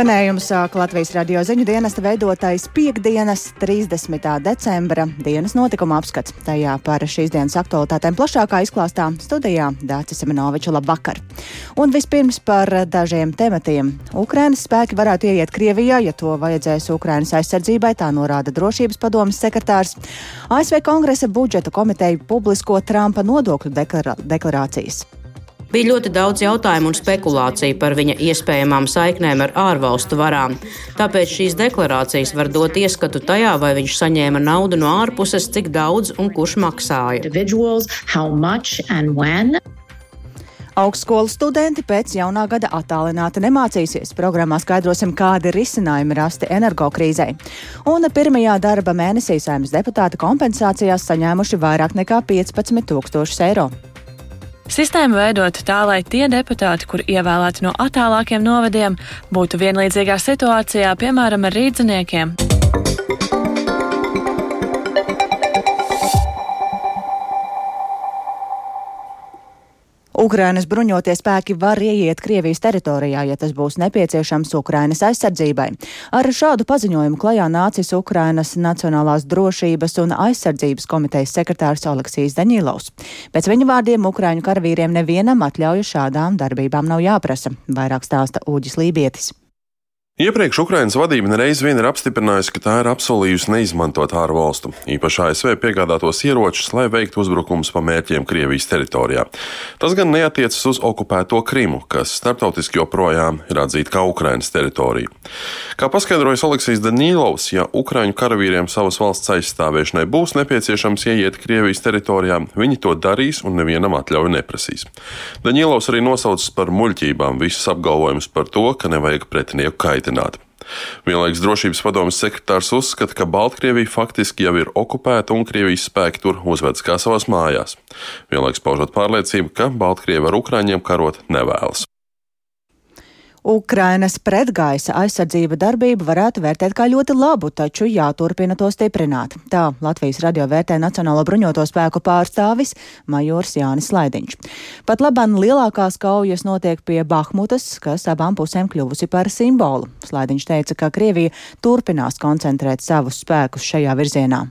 Skanējumu sāk Latvijas radio ziņu dienesta veidotais piekdienas 30. decembra dienas notikuma apskats. Tajā par šīs dienas aktualitātēm plašākā izklāstā studijā Dācis Semenoviča labvakar. Un vispirms par dažiem tematiem. Ukrainas spēki varētu ieiet Krievijā, ja to vajadzēs Ukrainas aizsardzībai, tā norāda drošības padomas sekretārs. ASV kongresa budžeta komiteja publisko Trumpa nodokļu deklarācijas. Bija ļoti daudz jautājumu un spekulāciju par viņa iespējamām saiknēm ar ārvalstu varām. Tāpēc šīs deklarācijas var dot ieskatu tajā, vai viņš saņēma naudu no ārpuses, cik daudz un kurš maksāja. Augstskolu studenti pēc jaunā gada attālināti nemācīsies. Programmā skaidrosim, kādi risinājumi rasti energokrīzei. Un pirmajā darba mēnesī saimnes deputāti kompensācijās saņēmuši vairāk nekā 15 tūkstošus eiro. Sistēmu veidot tā, lai tie deputāti, kur ievēlēti no attālākiem novadiem, būtu vienlīdzīgā situācijā, piemēram, ar rīdziniekiem. Ukrainas bruņotie spēki var ieiet Krievijas teritorijā, ja tas būs nepieciešams Ukrainas aizsardzībai. Ar šādu paziņojumu klajā nācis Ukrainas Nacionālās drošības un aizsardzības komitejas sekretārs Oleksijas Daņilovs. Pēc viņa vārdiem Ukraiņu karavīriem nevienam atļauju šādām darbībām nav jāprasa, vairāk stāsta Ūģis Lībietis. Iepriekš Ukrainas vadība nereiz vien ir apstiprinājusi, ka tā ir apsolījusi neizmantot ārvalstu, īpaši ASV piegādātos ieročus, lai veiktu uzbrukumus pa mērķiem Krievijas teritorijā. Tas gan neatiecas uz okupēto Krimu, kas starptautiski joprojām ir atzīta kā Ukrainas teritorija. Kā paskaidrojas Oleksijas Danīlovs, ja Ukraiņu karavīriem savas valsts aizstāvēšanai būs nepieciešams ieiet Krievijas teritorijā, viņi to darīs un nevienam atļauju neprasīs. Danīlovs arī nosaucas par muļķībām visus apgalvojumus par to, ka nevajag pretinieku kaitināt apcietināti. Vienlaikus drošības padomas sekretārs uzskata, ka Baltkrievija faktiski jau ir okupēta un Krievijas spēki tur uzvedas kā savās mājās. Vienlaikus paužot pārliecību, ka Baltkrievi ar Ukraiņiem karot nevēlas. Ukrainas pretgaisa aizsardzība darbību varētu vērtēt kā ļoti labu, taču jāturpina to stiprināt. Tā Latvijas radio vērtē Nacionālo bruņoto spēku pārstāvis Majors Jānis Laidiņš. Pat labāk lielākās kaujas notiek pie Bahmutas, kas abām pusēm kļuvusi par simbolu. Laidiņš teica, ka Krievija turpinās koncentrēt savus spēkus šajā virzienā.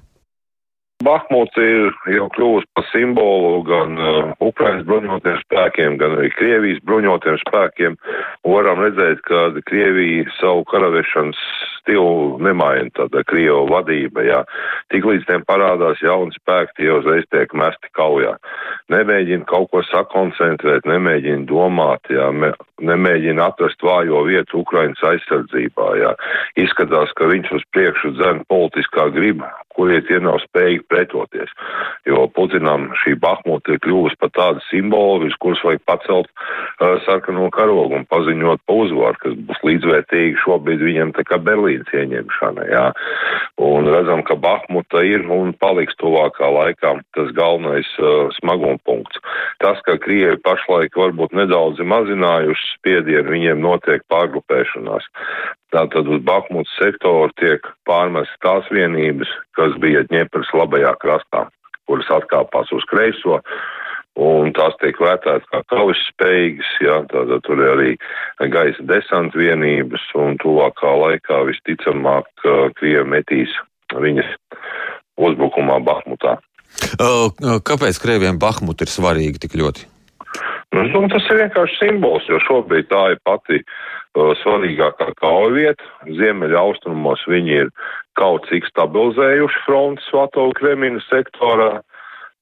Bahmuts ir jau kļuvusi par simbolu gan uh, Ukrainas bruņotiem spēkiem, gan arī Krievijas bruņotiem spēkiem. Varam redzēt, ka Krievija savu karavešanas stilu nemaina tāda Krievu vadība, jā. Tik līdz tiem parādās jauni spēki, tie uzreiz tiek mesti kaujā. Nemēģina kaut ko sakoncentrēt, nemēģina domāt, jā, me, nemēģina atrast vājo vietu Ukrainas aizsardzībā, jā. Izskatās, ka viņš uz priekšu dzen politiskā griba, kurie tie nav spējīgi pretoties. Jo Putinam šī Bahmuta ir kļuvusi par tādu simbolu, virs kuras vajag pacelt uh, sarkano karogu un paziņot pa uzvaru, kas būs līdzvērtīgi šobrīd viņam tā kā Berlīnas ieņemšana. Jā. Un redzam, ka Bahmuta ir un paliks tuvākā laikā tas galvenais uh, smagumpunkts. Tas, ka Krievi pašlaik varbūt nedaudz mazinājuši spiedienu, viņiem notiek pārgrupēšanās. Tātad uz Bahmutas sektoru tiek pārmest tās vienības, kas bija Ņepras labajā krastā, kuras atkāpās uz kreiso, un tās tiek vērtētas kā kaujas spējīgas, jā, tātad tur ir arī gaisa desanta vienības, un tuvākā laikā visticamāk Krievi metīs viņas uzbrukumā Bahmutā. Kāpēc Krieviem Bahmut ir svarīgi tik ļoti? Nu, tas ir vienkārši simbols, jo šobrīd tā ir pati uh, svarīgākā kauja vieta. Ziemeļa austrumos viņi ir kaut cik stabilizējuši frontes Svatovu Kremina sektorā.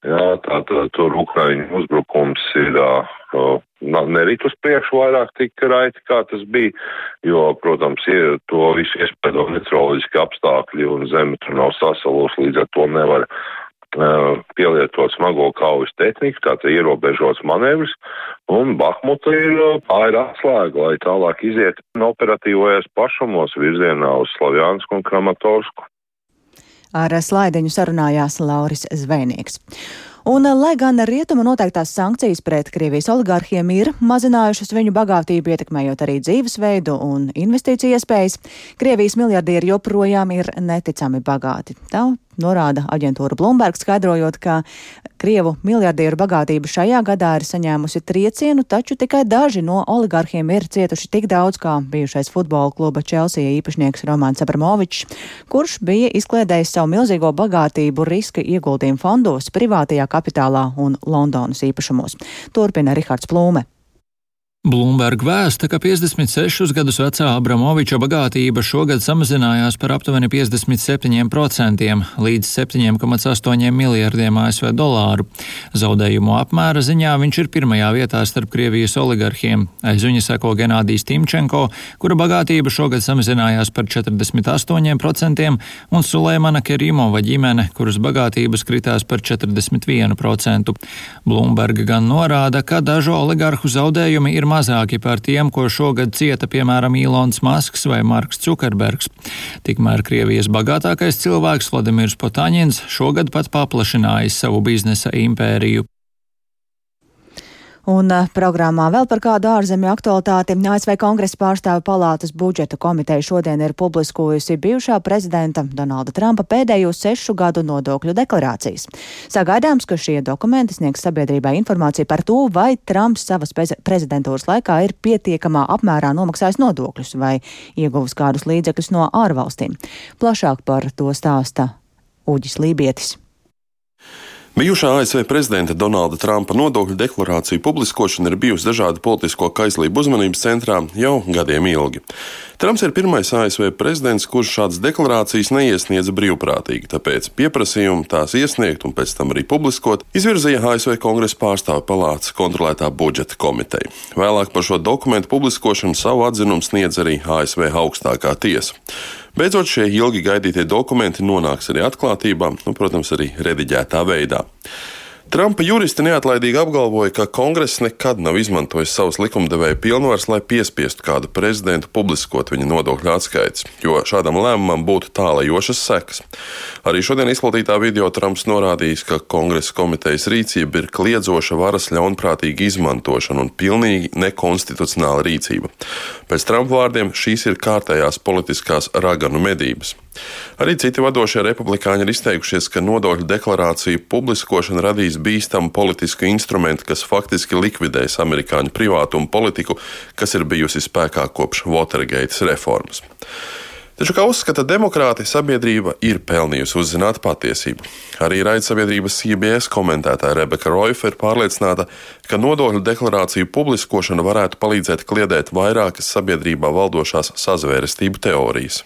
Jā, tātad tur Ukraiņu uzbrukums ir uh, nerit uz priekšu vairāk tik raiti, kā tas bija, jo, protams, ir to visu iespēdo meteoroloģiski apstākļi un zeme tur nav sasalus, līdz ar to nevar pielietot smago kaujas tehniku, tātad ierobežots manevrs, un Bahmuta ir pāri atslēga, lai tālāk iziet no operatīvajās pašumos virzienā uz Slavjansku un Kramatorsku. Ar slaidiņu sarunājās Lauris Zvejnieks. Un, lai gan rietuma noteiktās sankcijas pret Krievijas oligārhiem ir mazinājušas viņu bagātību, ietekmējot arī dzīvesveidu un investīciju iespējas, Krievijas miljardieri joprojām ir neticami bagāti. Tā norāda aģentūra Bloomberg, skaidrojot, ka Krievu miljardieru bagātība šajā gadā ir saņēmusi triecienu, taču tikai daži no oligarhiem ir cietuši tik daudz kā bijušais futbola kluba Chelsea īpašnieks Romāns Abramovičs, kurš bija izkliedējis savu milzīgo bagātību riska ieguldījumu fondos, privātajā kapitālā un Londonas īpašumos. Turpina Rihards Plūme. Bloomberg vēsta, ka 56 gadus vecā Abramoviča bagātība šogad samazinājās par aptuveni 57% līdz 7,8 miljardiem ASV dolāru. Zaudējumu apmēra ziņā viņš ir pirmajā vietā starp Krievijas oligarhiem. Aiz viņa seko Genādijs Timčenko, kura bagātība šogad samazinājās par 48%, un Sulēmana Kerimova ģimene, kuras bagātības kritās par 41%. Bloomberg gan norāda, ka dažu oligarhu zaudējumi ir mazāki par tiem, ko šogad cieta piemēram Ilons Masks vai Marks Zukerbergs. Tikmēr Krievijas bagātākais cilvēks Vladimirs Potaņins šogad pat paplašinājis savu biznesa impēriju. Un uh, programmā vēl par kādu ārzemju aktualitāti ASV kongresa pārstāvu palātas budžeta komiteja šodien ir publiskojusi bijušā prezidenta Donalda Trumpa pēdējo sešu gadu nodokļu deklarācijas. Sagaidāms, ka šie dokumenti sniegs sabiedrībai informāciju par to, vai Trumps savas prezidentūras laikā ir pietiekamā apmērā nomaksājis nodokļus vai ieguvis kādus līdzekļus no ārvalstīm. Plašāk par to stāsta Uģis Lībietis. Bijušā ASV prezidenta Donalda Trumpa nodokļu deklarāciju publiskošana ir bijusi dažādu politisko kaislību uzmanības centrā jau gadiem ilgi. Trumps ir pirmais ASV prezidents, kurš šādas deklarācijas neiesniedza brīvprātīgi, tāpēc pieprasījumu tās iesniegt un pēc tam arī publiskot izvirzīja ASV kongresa pārstāvu palātas kontrolētā budžeta komiteja. Vēlāk par šo dokumentu publiskošanu savu atzinumu sniedz arī ASV augstākā tiesa. Beidzot, šie ilgi gaidītie dokumenti nonāks arī atklātībā, un, protams, arī rediģētā veidā. Trumpa juristi neatlaidīgi apgalvoja, ka kongress nekad nav izmantojis savas likumdevēja pilnvaras, lai piespiestu kādu prezidentu publiskot viņa nodokļu atskaites, jo šādam lēmumam būtu tālajošas sekas. Arī šodien izplatītā video Trumps norādījis, ka kongresa komitejas rīcība ir kliedzoša varas ļaunprātīga izmantošana un pilnīgi nekonstitucionāla rīcība. Pēc Trumpa vārdiem šīs ir kārtējās politiskās raganu medības. Arī citi vadošie republikāņi ir izteikušies, ka nodokļu deklarāciju publiskošana radīs bīstamu politisku instrumentu, kas faktiski likvidēs amerikāņu privātumu politiku, kas ir bijusi spēkā kopš Watergate reformas. Taču, kā uzskata demokrāti, sabiedrība ir pelnījusi uzzināt patiesību. Arī raidsabiedrības CBS komentētāja Rebeka Roifa ir pārliecināta, ka nodokļu deklarāciju publiskošana varētu palīdzēt kliedēt vairākas sabiedrībā valdošās sazvērestību teorijas.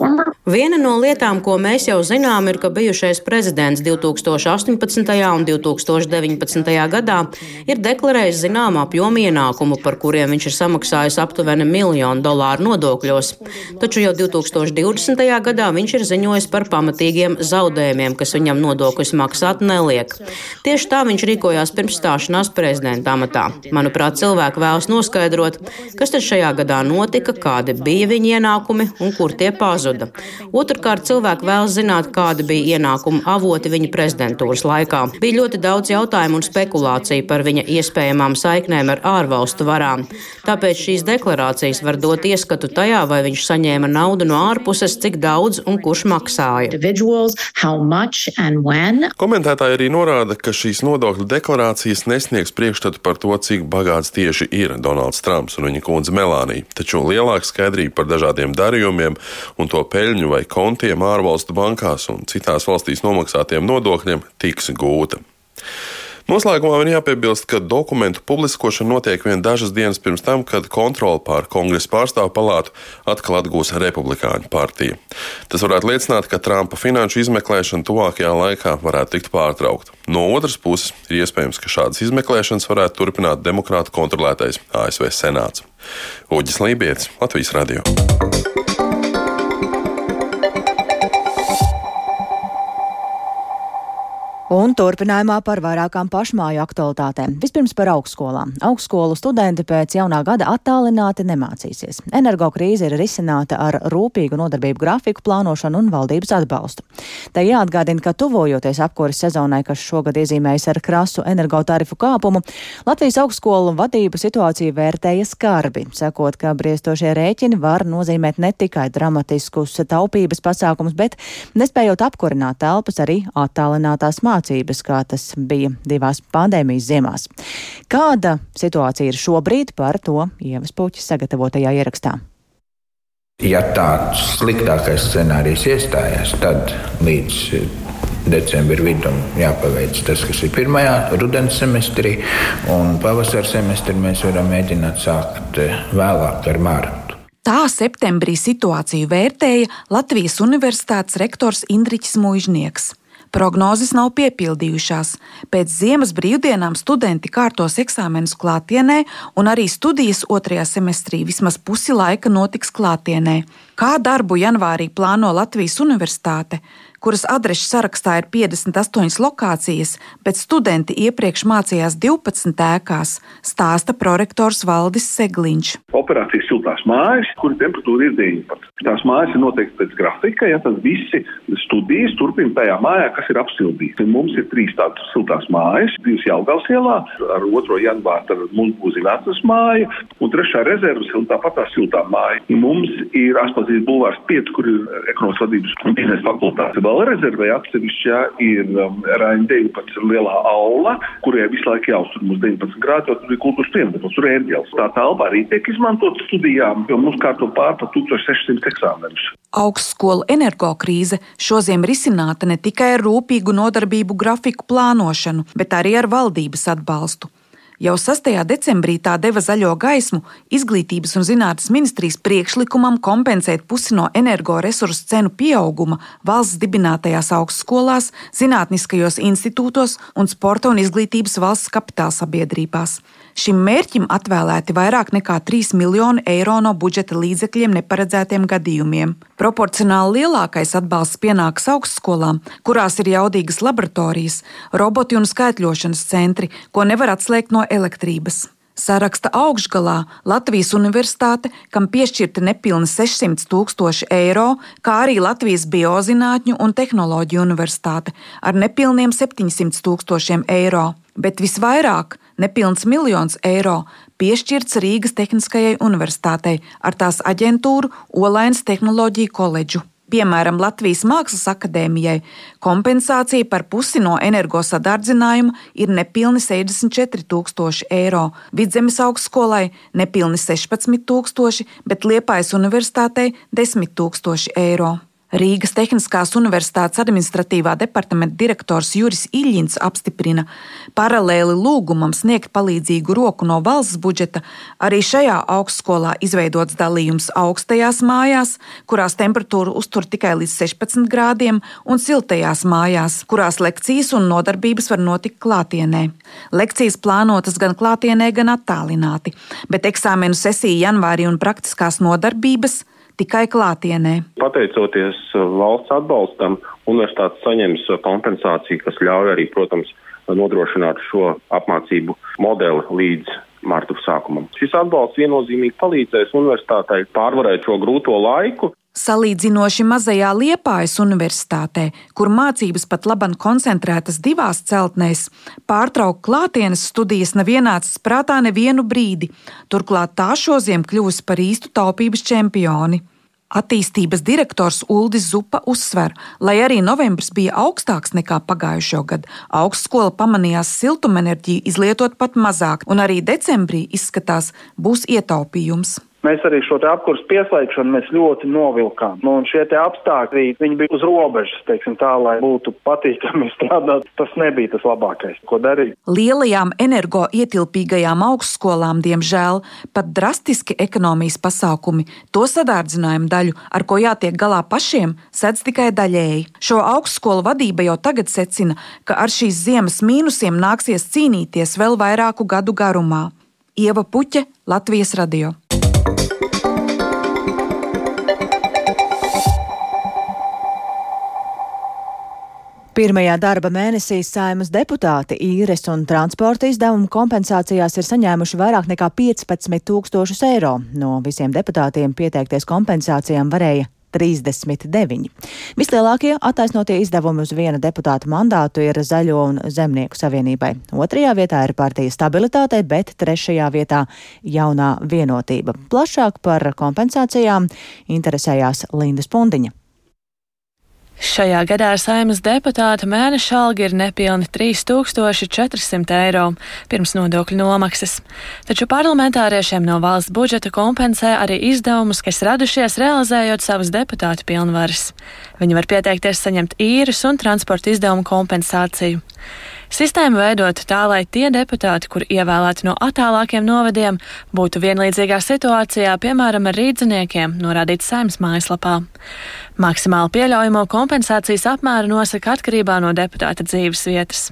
Former... Viena no lietām, ko mēs jau zinām, ir, ka bijušais prezidents 2018. un 2019. gadā ir deklarējis zināmu apjomu ienākumu, par ko kuriem viņš ir samaksājis aptuveni miljonu dolāru nodokļos. Taču jau 2020. gadā viņš ir ziņojis par pamatīgiem zaudējumiem, kas viņam nodokļus maksāt neliek. Tieši tā viņš rīkojās pirms stāšanās prezidenta amatā. Manuprāt, cilvēki vēlas noskaidrot, kas tad šajā gadā notika, kādi bija viņa ienākumi un kur tie pazuda. Otrkārt, cilvēki vēlas zināt, kādi bija ienākumu avoti viņa prezidentūras laikā. Bija ļoti daudz jautājumu un spekulāciju par viņa iespējamām saiknēm ar ārvalstu lietām. Tāpēc šīs deklarācijas var dot ieskatu tajā, vai viņš saņēma naudu no ārpuses, cik daudz un kurš maksāja. Komentētāji arī norāda, ka šīs nodokļu deklarācijas nesniegs priekšstatu par to, cik bagāts tieši ir Donalds Trumps un viņa kundze Melānija, taču lielāka skaidrība par dažādiem darījumiem un to peļņu vai kontiem ārvalstu bankās un citās valstīs nomaksātiem nodokļiem tiks gūta. Noslēgumā man jāpiebilst, ka dokumentu publiskošana notiek vien dažas dienas pirms tam, kad kontroli pār kongresa pārstāvu palātu atkal atgūs Republikāņu partija. Tas varētu liecināt, ka Trumpa finanšu izmeklēšana tuvākajā laikā varētu tikt pārtraukta. No otras puses, ir iespējams, ka šādas izmeklēšanas varētu turpināt demokrātu kontrolētais ASV Senāts. Uģis Lībijams, Latvijas Radio. Un turpinājumā par vairākām pašmāju aktualitātēm. Vispirms par augstskolām. Augstskolu studenti pēc jaunā gada attālināti nemācīsies. Energokrīze ir risināta ar rūpīgu nodarbību grafiku plānošanu un valdības atbalstu. Te jāatgādina, ka tuvojoties apkuras sezonai, kas šogad iezīmējas ar krasu energotarifu kāpumu, Latvijas augstskolu vadību situāciju vērtēja skarbi, sakot, ka briestošie rēķini var nozīmēt ne tikai dramatiskus taupības pasākumus, bet nespējot apkurināt telpas arī attālinātās mācības mācības, kā tas bija divās pandēmijas ziemās. Kāda situācija ir šobrīd par to Ievas Puķis sagatavotajā ierakstā? Ja tāds sliktākais scenārijs iestājās, tad līdz decembra vidum jāpaveic tas, kas ir pirmajā rudens semestrī, un pavasara semestrī mēs varam mēģināt sākt vēlāk ar mārtu. Tā septembrī situāciju vērtēja Latvijas Universitātes rektors Indriķis Mūžnieks. Prognozes nav piepildījušās. Pēc ziemas brīvdienām studenti kārtos eksāmenus klātienē, un arī studijas otrajā semestrī vismaz pusi laika notiks klātienē. Kā darbu janvārī plāno Latvijas Universitāte? Kuras adrešu sarakstā ir 58 lokācijas, bet studenti iepriekš mācījās 12 ēkās, stāsta prorektors Valdis Segliņš. Operācijas siltās mājas, kur temperatūra ir 19. Tās mājas ir noteikti pēc grafika, ja tad visi studijas turpina tajā mājā, kas ir apsildīta. Mums ir trīs tādas siltās mājas, divas Jelgavas ielā, ar 2. janvāru mums būs vecas māja, un trešā rezerves un tāpat tā siltā māja. Mums ir Aspazīs bulvārs 5, kur ir ekonomikas vadības un biznesa fakultāte vēl rezervē atsevišķā ir um, Raina 19 lielā aula, kurai visu laiku jāuztur mums 19 grādi, jo tur ir kultūras piemineklis, tur ir ēdielas. Tā telpa arī tiek izmantot studijām, jo mums kārto pār pa 1600 eksāmenus. Augstskolu energokrīze šoziem risināta ne tikai ar rūpīgu nodarbību grafiku plānošanu, bet arī ar valdības atbalstu. Jau 6. decembrī tā deva zaļo gaismu Izglītības un zinātnes ministrijas priekšlikumam kompensēt pusi no energoresursu cenu pieauguma valsts dibinātajās augstskolās, zinātniskajos institūtos un sporta un izglītības valsts kapitāla sabiedrībās. Šim mērķim atvēlēti vairāk nekā 3 miljoni eiro no budžeta līdzekļiem neparedzētiem gadījumiem. Proporcionāli lielākais atbalsts pienāks augstskolām, kurās ir jaudīgas laboratorijas, roboti un skaitļošanas centri, ko nevar atslēgt no elektrības. Saraksta augšgalā Latvijas Universitāte, kam piešķirti nepilni 600 tūkstoši eiro, kā arī Latvijas Biozinātņu un Tehnoloģiju Universitāte ar nepilniem 700 tūkstošiem eiro. Bet visvairāk nepilns miljons eiro piešķirts Rīgas Tehniskajai universitātei ar tās aģentūru Olainas Tehnoloģiju koledžu. Piemēram, Latvijas Mākslas akadēmijai kompensācija par pusi no energosadārdzinājuma ir nepilni 64,000 eiro, Vidzemes augstskolai nepilni 16,000, bet Liepājas universitātei 10,000 eiro. Rīgas Tehniskās Universitātes administratīvā departamenta direktors Juris Iļņins apstiprina, paralēli lūgumam sniegt palīdzīgu roku no valsts budžeta, arī šajā augstskolā izveidots dalījums augstajās mājās, kurās temperatūra uztur tikai līdz 16 grādiem, un siltajās mājās, kurās lekcijas un nodarbības var notikt klātienē. Lekcijas plānotas gan klātienē, gan attālināti, bet eksāmenu sesija janvārī un praktiskās nodarbības tikai klātienē. Pateicoties uh, valsts atbalstam, universitātes saņems uh, kompensāciju, kas ļauj arī, protams, nodrošināt šo apmācību modeli līdz marta sākumam. Šis atbalsts viennozīmīgi palīdzēs universitātei pārvarēt šo grūto laiku. Salīdzinoši mazajā Liepājas universitātē, kur mācības pat labam koncentrētas divās celtnēs, pārtraukt klātienes studijas nav ienācis prātā nevienu brīdi, turklāt tā šoziem kļuvusi par īstu taupības čempioni. Attīstības direktors Uldis Zupa uzsver, lai arī novembris bija augstāks nekā pagājušo gadu, augstskola pamanījās siltumenerģiju izlietot pat mazāk, un arī decembrī izskatās būs ietaupījums. Mēs arī šo apkursu pieslēgšanu ļoti novilkām. Nu, šie apstākļi bija uz robežas, teiksim, tā, lai būtu patīkami strādāt. Tas nebija tas labākais, ko darīt. Lielajām energoietilpīgajām augstskolām, diemžēl, pat drastiski ekonomijas pasākumi to sadārdzinājumu daļu, ar ko jātiek galā pašiem, sedz tikai daļēji. Šo augstskolu vadība jau tagad secina, ka ar šīs ziemas mīnusiem nāksies cīnīties vēl vairāku gadu garumā. Ieva Puķe, Latvijas radio. Pirmajā darba mēnesī saimas deputāti īres un transporta izdevumu kompensācijās ir saņēmuši vairāk nekā 15 tūkstošus eiro. No visiem deputātiem pieteikties kompensācijām varēja 39. Vislielākie attaisnotie izdevumi uz viena deputāta mandātu ir Zaļo un Zemnieku savienībai. Otrajā vietā ir partija stabilitātei, bet trešajā vietā jaunā vienotība. Plašāk par kompensācijām interesējās Linda Spundiņa. Šajā gadā saimas deputāta mēneša alga ir nepilni 3400 eiro pirms nodokļu nomaksas. Taču parlamentāriešiem no valsts budžeta kompensē arī izdevumus, kas radušies realizējot savas deputātu pilnvaras. Viņi var pieteikties saņemt īres un transporta izdevumu kompensāciju. Sistēmu veidot tā, lai tie deputāti, kur ievēlēti no attālākiem novadiem, būtu vienlīdzīgā situācijā, piemēram, ar rīdziniekiem, norādīts saimnes mājaslapā. Maksimāli pieļaujamo kompensācijas apmēru nosaka atkarībā no deputāta dzīves vietas.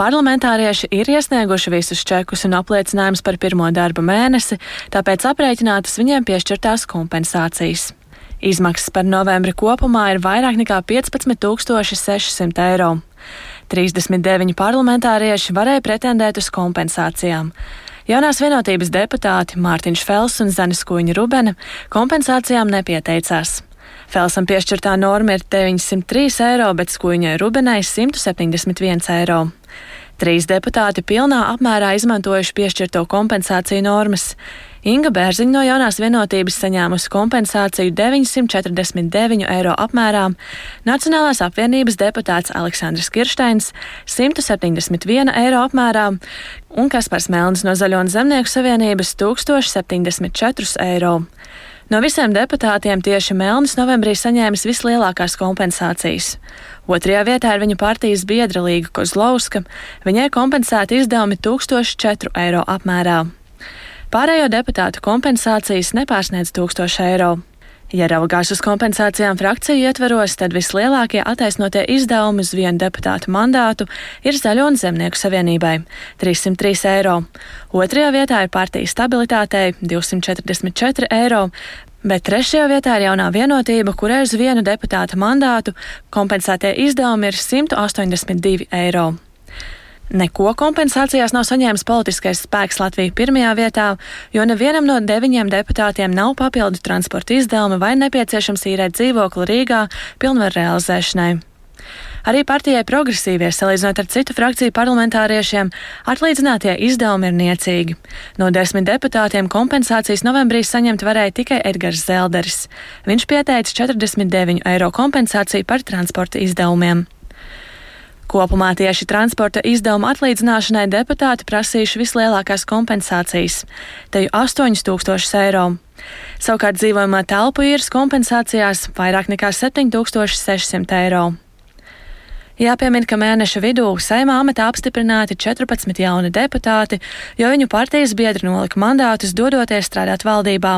Parlamentārieši ir iesnieguši visus čekus un apliecinājumus par pirmo darba mēnesi, tāpēc aprēķinātas viņiem piešķirtās kompensācijas. Izmaksas par novembri kopumā ir vairāk nekā 15 600 eiro. 39 parlamentārieši varēja pretendēt uz kompensācijām. Jaunās vienotības deputāti Mārtiņš Fels un Zanis Kuņa Rubene kompensācijām nepieteicās. Felsam piešķirtā norma ir 903 eiro, bet Skuņai Rubenai 171 eiro. Trīs deputāti pilnā apmērā izmantojuši piešķirto kompensāciju normas. Inga Bērziņa no jaunās vienotības saņēmusi kompensāciju 949 eiro apmērā, Nacionālās apvienības deputāts Aleksandrs Kirsteins 171 eiro apmērā un Kaspars Melnis no Zaļo un Zemnieku savienības 1074 eiro. No visiem deputātiem tieši Melnis novembrī saņēmis vislielākās kompensācijas. Otrajā vietā ir viņa partijas biedra Līga Kozlauska. Viņai kompensēti izdevumi 1004 eiro apmērā. Pārējo deputātu kompensācijas nepārsniedz 1000 eiro. Ja raugās uz kompensācijām frakciju ietveros, tad vislielākie attaisnotie izdevumi uz vienu deputātu mandātu ir Zaļo un Zemnieku savienībai - 303 eiro. Otrajā vietā ir partija stabilitātei - 244 eiro, Bet trešajā vietā ir jaunā vienotība, kurai uz vienu deputāta mandātu kompensētie izdevumi ir 182 eiro. Neko kompensācijās nav saņēmis politiskais spēks Latvija pirmajā vietā, jo nevienam no deviņiem deputātiem nav papildu transporta izdevumi vai nepieciešams īrēt dzīvokli Rīgā pilnvaru realizēšanai. Arī partijai progresīvie, salīdzinot ar citu frakciju parlamentāriešiem, atlīdzinātie izdevumi ir niecīgi. No desmit deputātiem kompensācijas novembrī saņemt varēja tikai Edgars Zelderis. Viņš pieteica 49 eiro kompensāciju par transporta izdevumiem. Kopumā tieši transporta izdevumu atlīdzināšanai deputāti prasījuši vislielākās kompensācijas - te jau 8000 eiro. Savukārt dzīvojamā telpu īres kompensācijās vairāk nekā 7600 eiro. Jāpiemina, ka mēneša vidū saimā amatā apstiprināti 14 jauni deputāti, jo viņu partijas biedri nolika mandātus dodoties strādāt valdībā.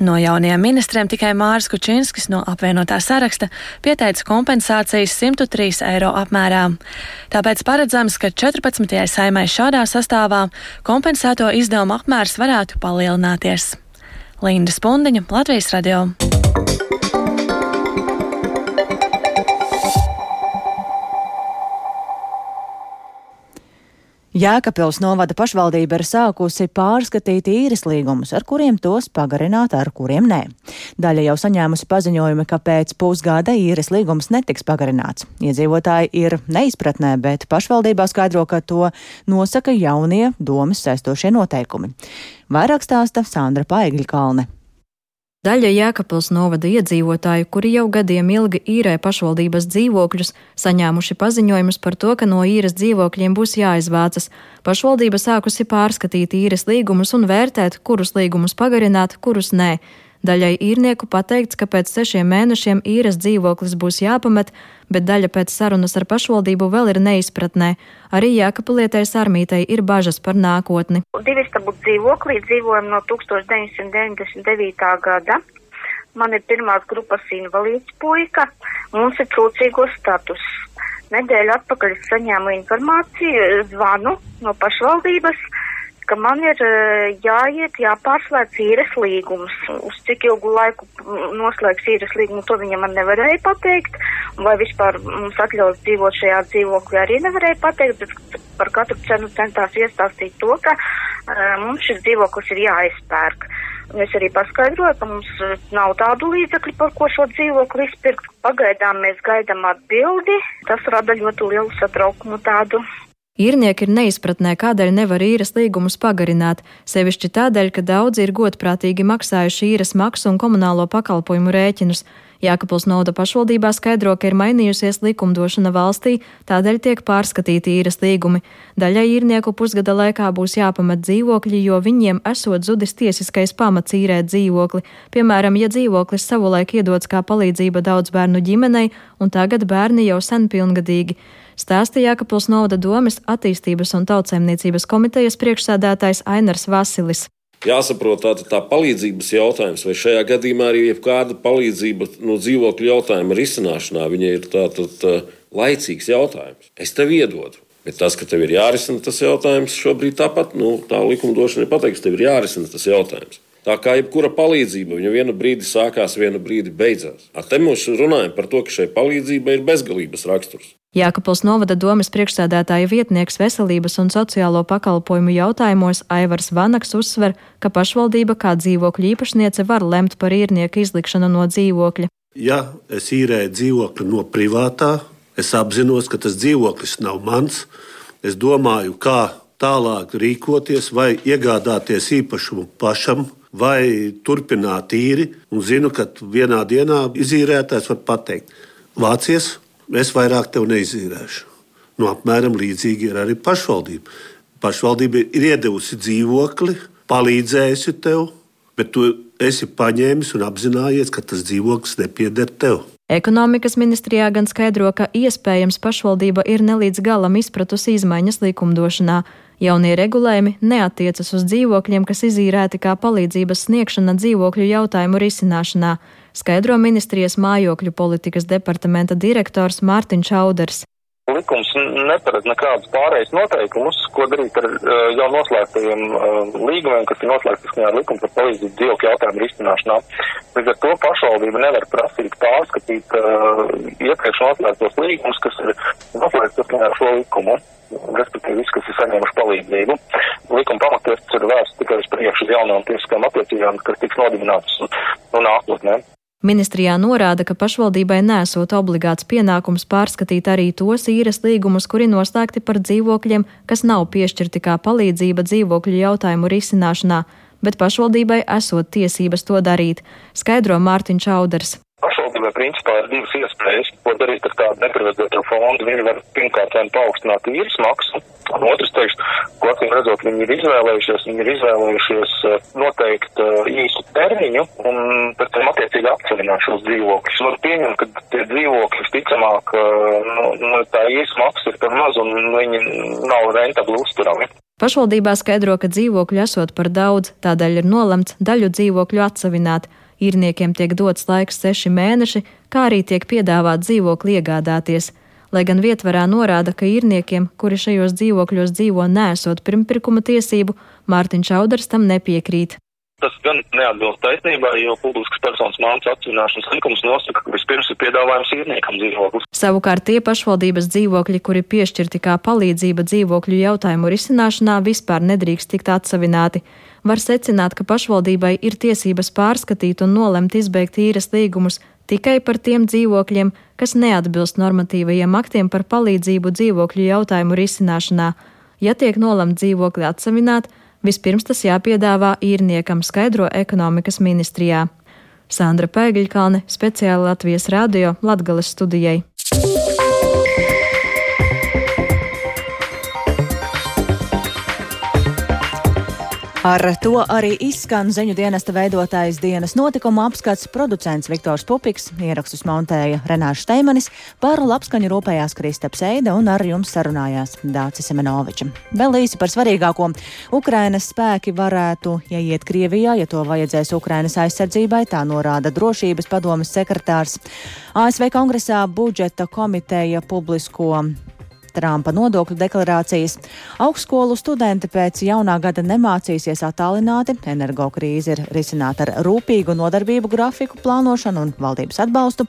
No jaunajiem ministriem tikai Māris Kučinskis no apvienotā saraksta pieteica kompensācijas 103 eiro apmērā. Tāpēc paredzams, ka 14. saimai šādā sastāvā kompensēto izdevumu apmērs varētu palielināties. Linda Spundiņa, Latvijas radio. Jēkabpils novada pašvaldība ir sākusi pārskatīt īres līgumus, ar kuriem tos pagarināt, ar kuriem nē. Daļa jau saņēmusi paziņojumi, ka pēc pusgada īres līgums netiks pagarināts. Iedzīvotāji ir neizpratnē, bet pašvaldībā skaidro, ka to nosaka jaunie domas saistošie noteikumi. Vairāk stāsta Sandra Paigļa Kalne. Daļa Jēkabpils novada iedzīvotāju, kuri jau gadiem ilgi īrē pašvaldības dzīvokļus, saņēmuši paziņojumus par to, ka no īres dzīvokļiem būs jāizvācas. Pašvaldība sākusi pārskatīt īres līgumus un vērtēt, kurus līgumus pagarināt, kurus nē. Daļai īrnieku pateikts, ka pēc sešiem mēnešiem īres dzīvoklis būs jāpamet, bet daļa pēc sarunas ar pašvaldību vēl ir neizpratnē. Arī Jākapilietēs armītei ir bažas par nākotni. Divistabu dzīvoklī dzīvojam no 1999. gada. Man ir pirmās grupas invalīds puika, mums ir trūcīgo status. Nedēļu atpakaļ saņēmu informāciju, zvanu no pašvaldības, ka man ir uh, jāiet, jāpārslēdz īres līgums. Uz cik ilgu laiku noslēgs īres līgumu, to viņa man nevarēja pateikt. Vai vispār mums atļaus dzīvot šajā dzīvoklī, arī nevarēja pateikt, bet par katru cenu centās iestāstīt to, ka uh, mums šis dzīvoklis ir jāizpērk. Es arī paskaidroju, ka mums nav tādu līdzekļu, par ko šo dzīvokli izpirkt. Pagaidām mēs gaidām atbildi. Tas rada ļoti lielu satraukumu tādu. Īrnieki ir neizpratnē, kādēļ nevar īres līgumus pagarināt, sevišķi tādēļ, ka daudzi ir godprātīgi maksājuši īres maksu un komunālo pakalpojumu rēķinus. Jākapils Nauda pašvaldībā skaidro, ka ir mainījusies likumdošana valstī, tādēļ tiek pārskatīti īres līgumi. Daļai īrnieku pusgada laikā būs jāpamet dzīvokļi, jo viņiem esot zudis tiesiskais pamats īrēt dzīvokli. Piemēram, ja dzīvoklis savulaik iedots kā palīdzība daudz bērnu ģimenei, un tagad bērni jau sen pilngadīgi. Stāstīja Jākapils Nauda domas attīstības un tautsēmniecības komitejas priekšsēdētājs Ainars Vasilis jāsaprot tā, tā palīdzības jautājums, vai šajā gadījumā arī jebkāda palīdzība no dzīvokļu jautājuma risināšanā, viņa ir tātad tā, laicīgs jautājums. Es tev iedodu. Bet tas, ka tev ir jārisina tas jautājums, šobrīd tāpat nu, tā likumdošana ir pateikusi, tev ir jārisina tas jautājums. Tā kā jebkura palīdzība, viņa vienu brīdi sākās, vienu brīdi beidzās. Ar te mēs runājam par to, ka šai palīdzībai ir bezgalības raksturs. Jākapils novada domas priekšsēdētāja vietnieks veselības un sociālo pakalpojumu jautājumos Aivars Vanaks uzsver, ka pašvaldība kā dzīvokļu īpašniece var lemt par īrnieku izlikšanu no dzīvokļa. Ja es īrēju dzīvokli no privātā, es apzinos, ka tas dzīvoklis nav mans. Es domāju, kā tālāk rīkoties, vai iegādāties īpašumu pašam, vai turpināt īri. Un zinu, ka vienā dienā izīrētājs var pateikt, vācies es vairāk tev neizīrēšu. Nu, apmēram līdzīgi ir arī pašvaldība. Pašvaldība ir iedevusi dzīvokli, palīdzējusi tev, bet tu esi paņēmis un apzinājies, ka tas dzīvoklis nepieder tev. Ekonomikas ministrijā gan skaidro, ka iespējams pašvaldība ir nelīdz galam izpratusi izmaiņas likumdošanā. Jaunie regulējumi neatiecas uz dzīvokļiem, kas izīrēti kā palīdzības sniegšana dzīvokļu jautājumu risināšanā skaidro ministrijas mājokļu politikas departamenta direktors Mārtiņš Auders. Likums neparedz nekādus pārējais noteikumus, ko darīt ar uh, jau noslēgtajiem uh, līgumiem, kas ir noslēgti saskaņā ar likumu par palīdzību dzīvokļu jautājumu risināšanā. Līdz ar to pašvaldība nevar prasīt pārskatīt uh, iepriekš noslēgtos līgumus, kas ir noslēgti saskaņā ar šo likumu respektīvi visi, kas ir saņēmuši palīdzību. Likuma pamatiesas ir vērsts tikai uz priekšu uz jaunām tiesiskām attiecībām, kas tiks nodibinātas no nākotnē. Ministrijā norāda, ka pašvaldībai nesot obligāts pienākums pārskatīt arī tos īres līgumus, kuri noslēgti par dzīvokļiem, kas nav piešķirti kā palīdzība dzīvokļu jautājumu risināšanā, bet pašvaldībai esot tiesības to darīt, skaidro Mārtiņš Auders. Pašvaldībai principā ir divas iespējas, ko darīt ar tādu neprivatizēto fondu. Viņi var pirmkārt vien paaugstināt īres maksu, un otrs teiks, ko acīm redzot, viņi ir izvēlējušies, viņi ir izvēlējušies eh, noteikt uh, īsu termiņu un pēc tam attiecīgi apcelināt šos dzīvokļus. Var pieņemt, ka tie dzīvokļi visticamāk, uh, nu, nu, tā īsa maksa ir par maz un viņi nav rentabli uzturami. Pašvaldībā skaidro, ka dzīvokļu esot par daudz, tādēļ ir nolemts daļu dzīvokļu atsevināt. Īrniekiem tiek dots laiks seši mēneši, kā arī tiek piedāvāt dzīvokli iegādāties. Lai gan vietvarā norāda, ka īrniekiem, kuri šajos dzīvokļos dzīvo nesot pirmpirkuma tiesību, Mārtiņš Auders tam nepiekrīt. Tas gan neatbilst taisnībai, jo publiskas personas māmas atsvināšanas likums nosaka, ka vispirms ir piedāvājums īrniekam dzīvoklis. Savukārt tie pašvaldības dzīvokļi, kuri piešķirti kā palīdzība dzīvokļu jautājumu risināšanā, vispār nedrīkst tikt atsavināti. Var secināt, ka pašvaldībai ir tiesības pārskatīt un nolemt izbeigt īres līgumus tikai par tiem dzīvokļiem, kas neatbilst normatīvajiem aktiem par palīdzību dzīvokļu jautājumu risināšanā. Ja tiek nolemts dzīvokli atsavināt, Vispirms tas jāpiedāvā īrniekam, skaidro ekonomikas ministrijā. Sandra Pēgiļkalne, speciāli Latvijas radio Latgales studijai. Ar to arī izskan ziņu dienesta veidotājs dienas notikuma apskats producents Viktors Pupiks, ierakstus montēja Renāša Steimanis, par labskaņu rūpējās Kristaps Eida un ar jums sarunājās Dācis Semenoviča. Vēl īsi par svarīgāko. Ukrainas spēki varētu ieiet Krievijā, ja to vajadzēs Ukrainas aizsardzībai, tā norāda drošības padomas sekretārs. ASV kongresā budžeta komiteja publisko Trumpa nodokļu deklarācijas. Augstskolu studenti pēc jaunā gada nemācīsies attālināti. Energokrīze ir risināta ar rūpīgu nodarbību grafiku plānošanu un valdības atbalstu.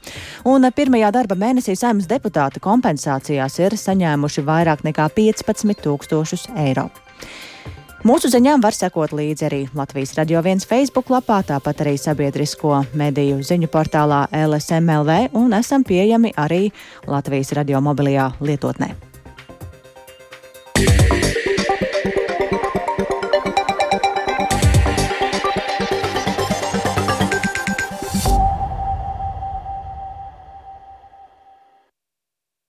Un pirmajā darba mēnesī saimnes deputāti kompensācijās ir saņēmuši vairāk nekā 15 tūkstošus eiro. Mūsu ziņām var sekot līdzi arī Latvijas radio viens Facebook lapā, tāpat arī sabiedrisko mediju ziņu portālā LSMLV un esam pieejami arī Latvijas radio mobilajā lietotnē. yeah.